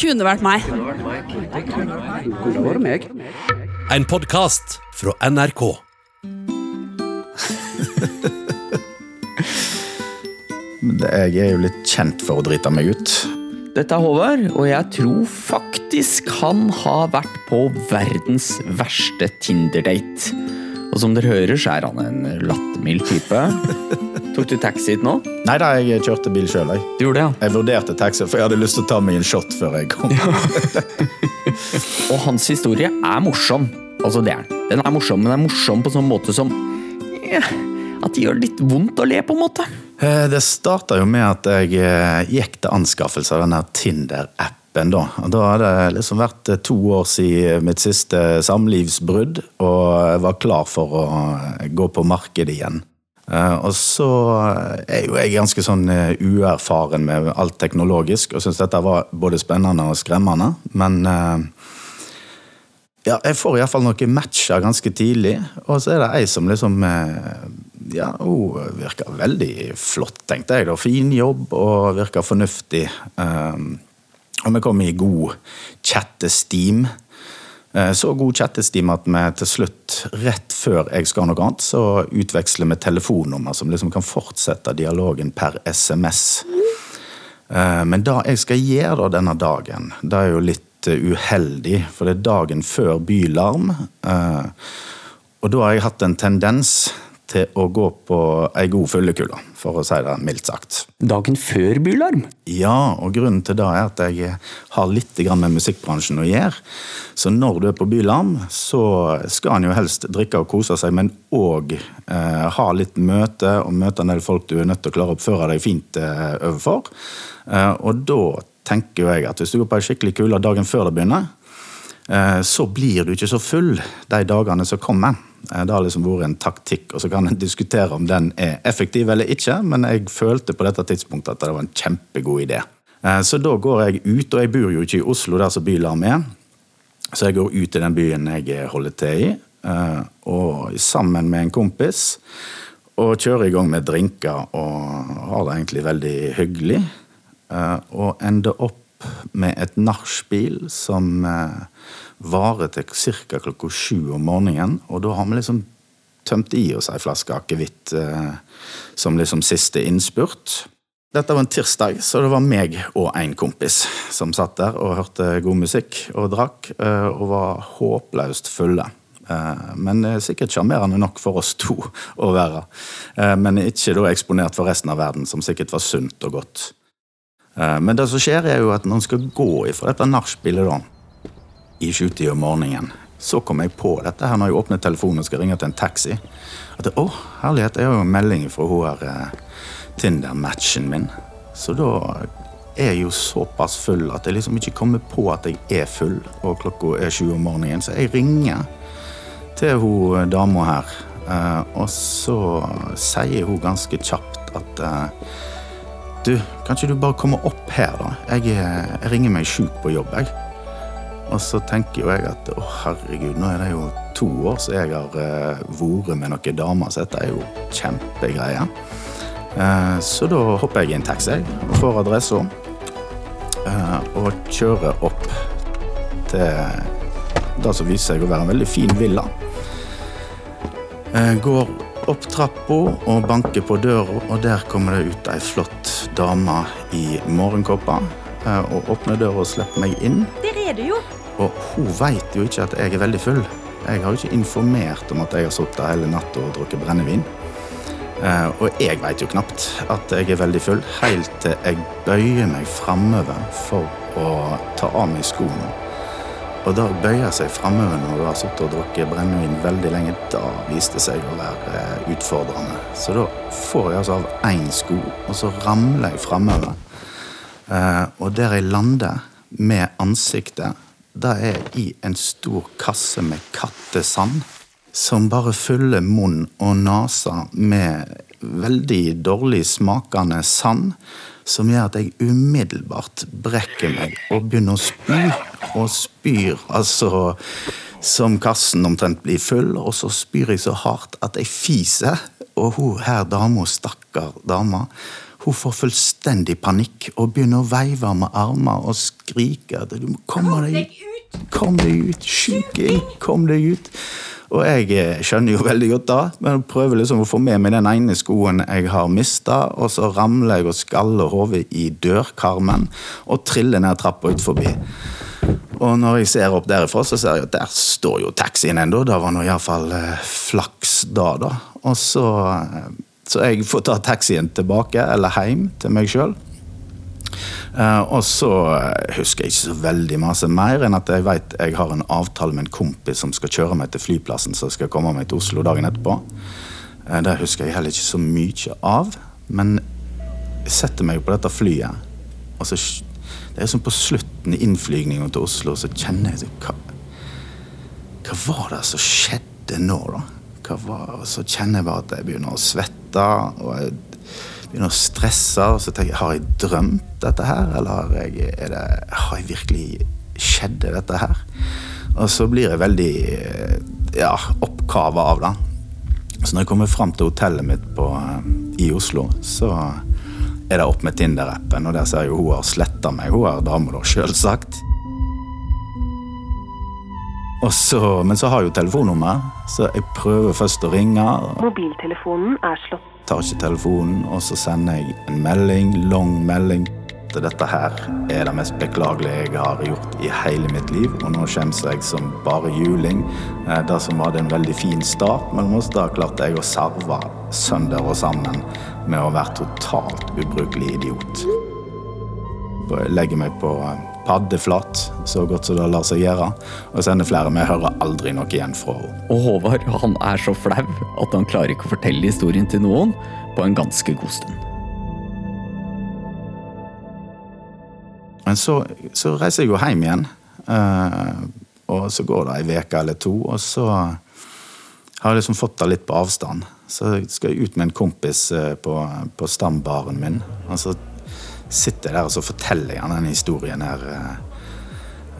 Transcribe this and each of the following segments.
Kunne vært meg. Kunne vært meg. En podkast fra NRK. Jeg er jo litt kjent for å drite meg ut. Dette er Håvard, og jeg tror faktisk han har vært på verdens verste Tinder-date. Og som dere hører, så er han en lattermild type. Tok du taxi hit nå? Nei da, jeg kjørte bil sjøl. Jeg. Du gjorde det, ja. jeg vurderte taxi, for jeg hadde lyst til å ta meg en shot før jeg kom. Og hans historie er morsom. Altså, det er den. Den er morsom, men den er morsom på sånn måte som ja, At det gjør litt vondt å le, på en måte. Eh, Det starta jo med at jeg eh, gikk til anskaffelse av denne Tinder-appen. Da Og da hadde det liksom vært eh, to år siden mitt siste samlivsbrudd, og jeg var klar for å gå på markedet igjen. Eh, Og så er jo jeg ganske sånn eh, uerfaren med alt teknologisk, og syns dette var både spennende og skremmende. Men eh, ja, jeg får iallfall noen matcher ganske tidlig, og så er det ei som liksom Ja, hun virker veldig flott, tenkte jeg. da. Fin jobb og virker fornuftig. Og vi kom i god chattestim. Eh, Så god chattestim at vi til slutt, rett før jeg skal noe annet, så utveksler vi telefonnummer som liksom kan fortsette dialogen per SMS. Eh, Men det jeg skal gjøre da denne dagen, det er jo litt eh, uheldig, for det er dagen før bylarm. Og da har jeg hatt en tendens til å gå på ei god fyllekule, for å si det mildt sagt. Dagen før bylarm. Ja, og grunnen til det er at jeg har litt med musikkbransjen å gjøre. Så når du er på bylarm, så skal en jo helst drikke og kose seg, men òg eh, ha litt møte, og møte en del folk du er nødt til å klare å oppføre deg fint eh, overfor. Eh, og da tenker jo jeg at hvis du går på ei skikkelig kule dagen før det begynner, eh, så blir du ikke så full de dagene som kommer. Eh, Det har liksom vært en taktikk, og så kan en diskutere om den er effektiv eller ikke, men jeg følte på dette tidspunktet at det var en kjempegod idé. Eh, Så da går jeg ut, og jeg bor jo ikke i Oslo der som bylarm er, så jeg går ut i den byen jeg holder til i, eh, og sammen med en kompis, og kjører i gang med drinker og har det egentlig veldig hyggelig. Og ender opp med et nachspiel som eh, varer til ca. klokka sju om morgenen. Og da har vi liksom tømt i oss ei flaske akevitt eh, som liksom siste innspurt. Dette var en tirsdag, så det var meg og en kompis som satt der og hørte god musikk og drakk, eh, og var håpløst fulle. Men sikkert sjarmerende nok for oss to å være. Men ikke da eksponert for resten av verden, som sikkert var sunt og godt. Eh, Men det som skjer, er jo at når en skal gå ifra dette nachspielet i sjutida om morgenen, så kom jeg på dette her når jeg åpner telefonen og skal ringe til en taxi. At å, herlighet, jeg har jo en melding fra hun her eh, Tinder-matchen min. Så da er jeg jo såpass full at jeg liksom ikke kommer på at jeg er full, og klokka er sju om morgenen. Så jeg ringer til hun dama her, eh, og så sier hun ganske kjapt at Du, kan ikke du bare komme opp her, da? Jeg, er- jeg ringer meg sjuk på jobb, jeg. Og så tenker jo jeg at å herregud, nå er det jo to år siden jeg har uh, vært med noen damer, så dette er jo kjempegreier. Eh, så da hopper jeg i en taxi og får adressa. eh, og kjører opp til det som viser seg å være en veldig fin villa. Eh, går opp trappa og banker på døra, og der kommer det ut ei flott dame i morgenkåpa. eh, og åpner døra og slipper meg inn. Der er du jo. Og hun veit jo ikke at jeg er veldig full. Jeg har jo ikke informert om at jeg har sittet hele natta og drukket brennevin. Eh, og jeg veit jo knapt at jeg er veldig full, helt til jeg bøyer meg framover for å ta av meg skoene. Og da bøyer jeg seg framover når du har sittet og drukket brennevin veldig lenge, da viste det seg å være eh, utfordrende. Så da får jeg altså av én sko, og så ramler jeg framover. Eh, og der jeg lander med ansiktet, det er i en stor kasse med kattesand. Som bare fyller munn og nesa med veldig dårlig smakende sand. Som gjør at jeg umiddelbart brekker meg og begynner å spy. Og spyr altså som kassen omtrent blir full, og så spyr jeg så hardt at jeg fiser. Og hun her dama, stakkar dama, Hun får fullstendig panikk og begynner å veive med armer og skrike at du må komme deg ut! Kom deg ut! Sjuking! Kom deg ut! Og jeg eh, skjønner jo veldig godt da, men prøver liksom å få med meg den ene skoen jeg har mista, og så ramler jeg og skaller hodet i dørkarmen og triller ned trappa ut forbi. Og når jeg ser opp derifra, så ser jeg at der står jo taxien ennå. Det var nå iallfall eh, flaks da, da. Og så, eh, så jeg får ta taxien tilbake, eller hjem til meg sjøl. Uh, og så uh, husker jeg ikke så veldig masse mer enn at jeg vet jeg har en avtale med en kompis som skal kjøre meg til flyplassen, så skal komme meg til Oslo dagen etterpå. Uh, det husker jeg heller ikke så mye av. Men jeg setter meg på dette flyet, og så Det er som på slutten i innflygninga til Oslo, så kjenner jeg hva, hva var det som skjedde nå, da? Hva var, så kjenner jeg bare at jeg begynner å svette. og jeg begynner å stresse. Og så tenker jeg har jeg drømt dette her, eller har jeg, det, har jeg virkelig skjedd dette her? Og så blir jeg veldig ja, oppkava av det. Så når jeg kommer fram til hotellet mitt på, i Oslo, så er det opp med Tinder-appen, og der ser jeg jo hun har sletta meg. Hun er dame, da, sjølsagt. Men så har jeg jo telefonnummer, så jeg prøver først å ringe. Mobiltelefonen er slått tar ikke telefonen, og så sender jeg en melding, lang melding. Dette her er det mest beklagelige jeg har gjort i hele mitt liv, og nå skjemmes jeg som bare juling. Eh, det som var en veldig fin start mellom oss, da klarte jeg å sarve sønder og sammen med å være totalt ubrukelig idiot. Jeg legger meg på eh, paddeflat så godt som det lar seg gjøre. Og sender flere, jeg hører aldri noe igjen fra henne. Og Håvard han er så flau at han klarer ikke å fortelle historien til noen på en ganske god stund. Men så, så reiser jeg jo hjem igjen. Uh, og så går det ei uke eller to, og så har jeg liksom fått det litt på avstand. Så skal jeg ut med en kompis uh, på, på stambaren min. Og så sitter der og så forteller jeg han denne historien her.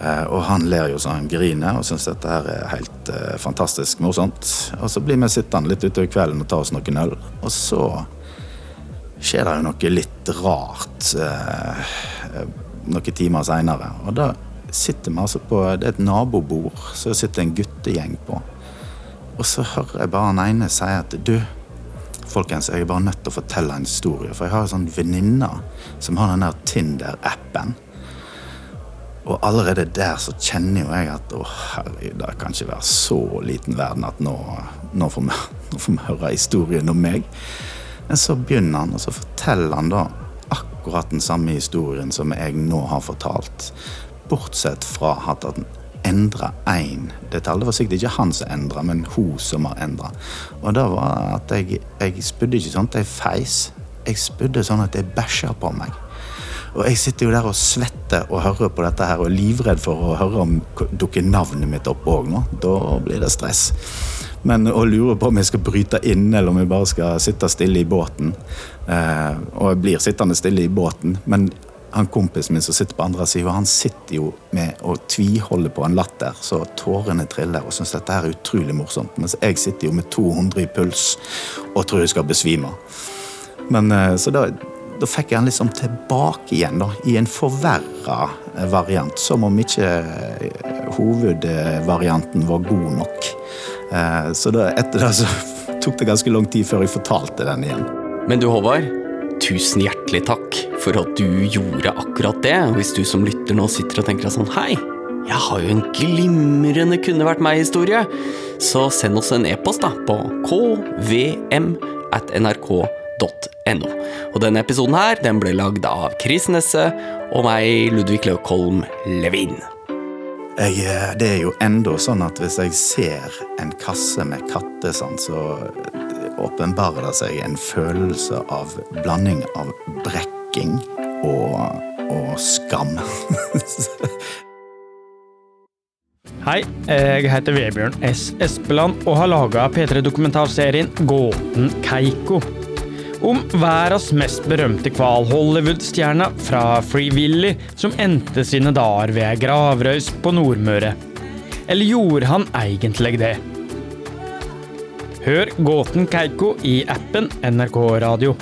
Uh, og han ler jo så han griner og syns dette her er helt fantastisk morsomt. Og så blir vi sittende litt utover kvelden og ta oss noen øl. Og så skjer det jo noe litt rart noen timer seinere. Og da sitter vi altså på Det er et nabobord så sitter en guttegjeng på. Og så hører jeg bare den ene si at du, folkens, jeg er bare nødt til å fortelle en historie. For jeg har en sånn venninne som har den der Tinder-appen. Og allerede der så kjenner jo jeg at å herregud, det kan ikke være så liten verden at nå, nå, får, vi, nå får vi høre historien om meg. Men så begynner han, og så forteller han da akkurat den samme historien som jeg nå har fortalt. Bortsett fra at han endra én detalj. Det var sikkert ikke han som endra, men hun som har endra. Og det var at jeg, jeg spydde ikke sånn at jeg feis. Jeg spydde sånn at jeg bæsja på meg. Og jeg sitter jo der og svetter og hører på dette her og er livredd for å høre om dukker navnet mitt opp òg nå. Da blir det stress. Men å lure på om jeg skal bryte inn, eller om jeg bare skal sitte stille i båten. Eh, og jeg blir sittende stille i båten, men han kompisen min som sitter på andre sida, han sitter jo med å tviholde på en latter så tårene triller og syns dette er utrolig morsomt. Mens jeg sitter jo med 200 i puls og tror jeg skal besvime. Men, eh, så da, da fikk jeg han liksom tilbake igjen, da, i en forverra variant. Som om ikke eh, hovedvarianten var god nok. Eh, så da, etter det så tok det ganske lang tid før jeg fortalte den igjen. Men du Håvard, tusen hjertelig takk for at du gjorde akkurat det. Hvis du som lytter nå sitter og tenker sånn Hei, jeg har jo en glimrende kunne vært meg-historie. Så send oss en e-post da på kvm at nrk.no. Og denne episoden her, den ble lagd av Chris Nesse og meg, Ludvig Løkholm Levin. Jeg, eh, det er jo enda sånn at hvis jeg ser en kasse med kattesand, så åpenbarer det seg en følelse av blanding av brekking og, og skam. Hei, jeg heter Vebjørn S. Espeland og har laga P3-dokumentarserien Gåten Keiko. Om verdens mest berømte hval, Hollywood-stjerna fra Free som endte sine dager ved ei gravrøys på Nordmøre. Eller gjorde han egentlig det? Hør Gåten Keiko i appen NRK Radio.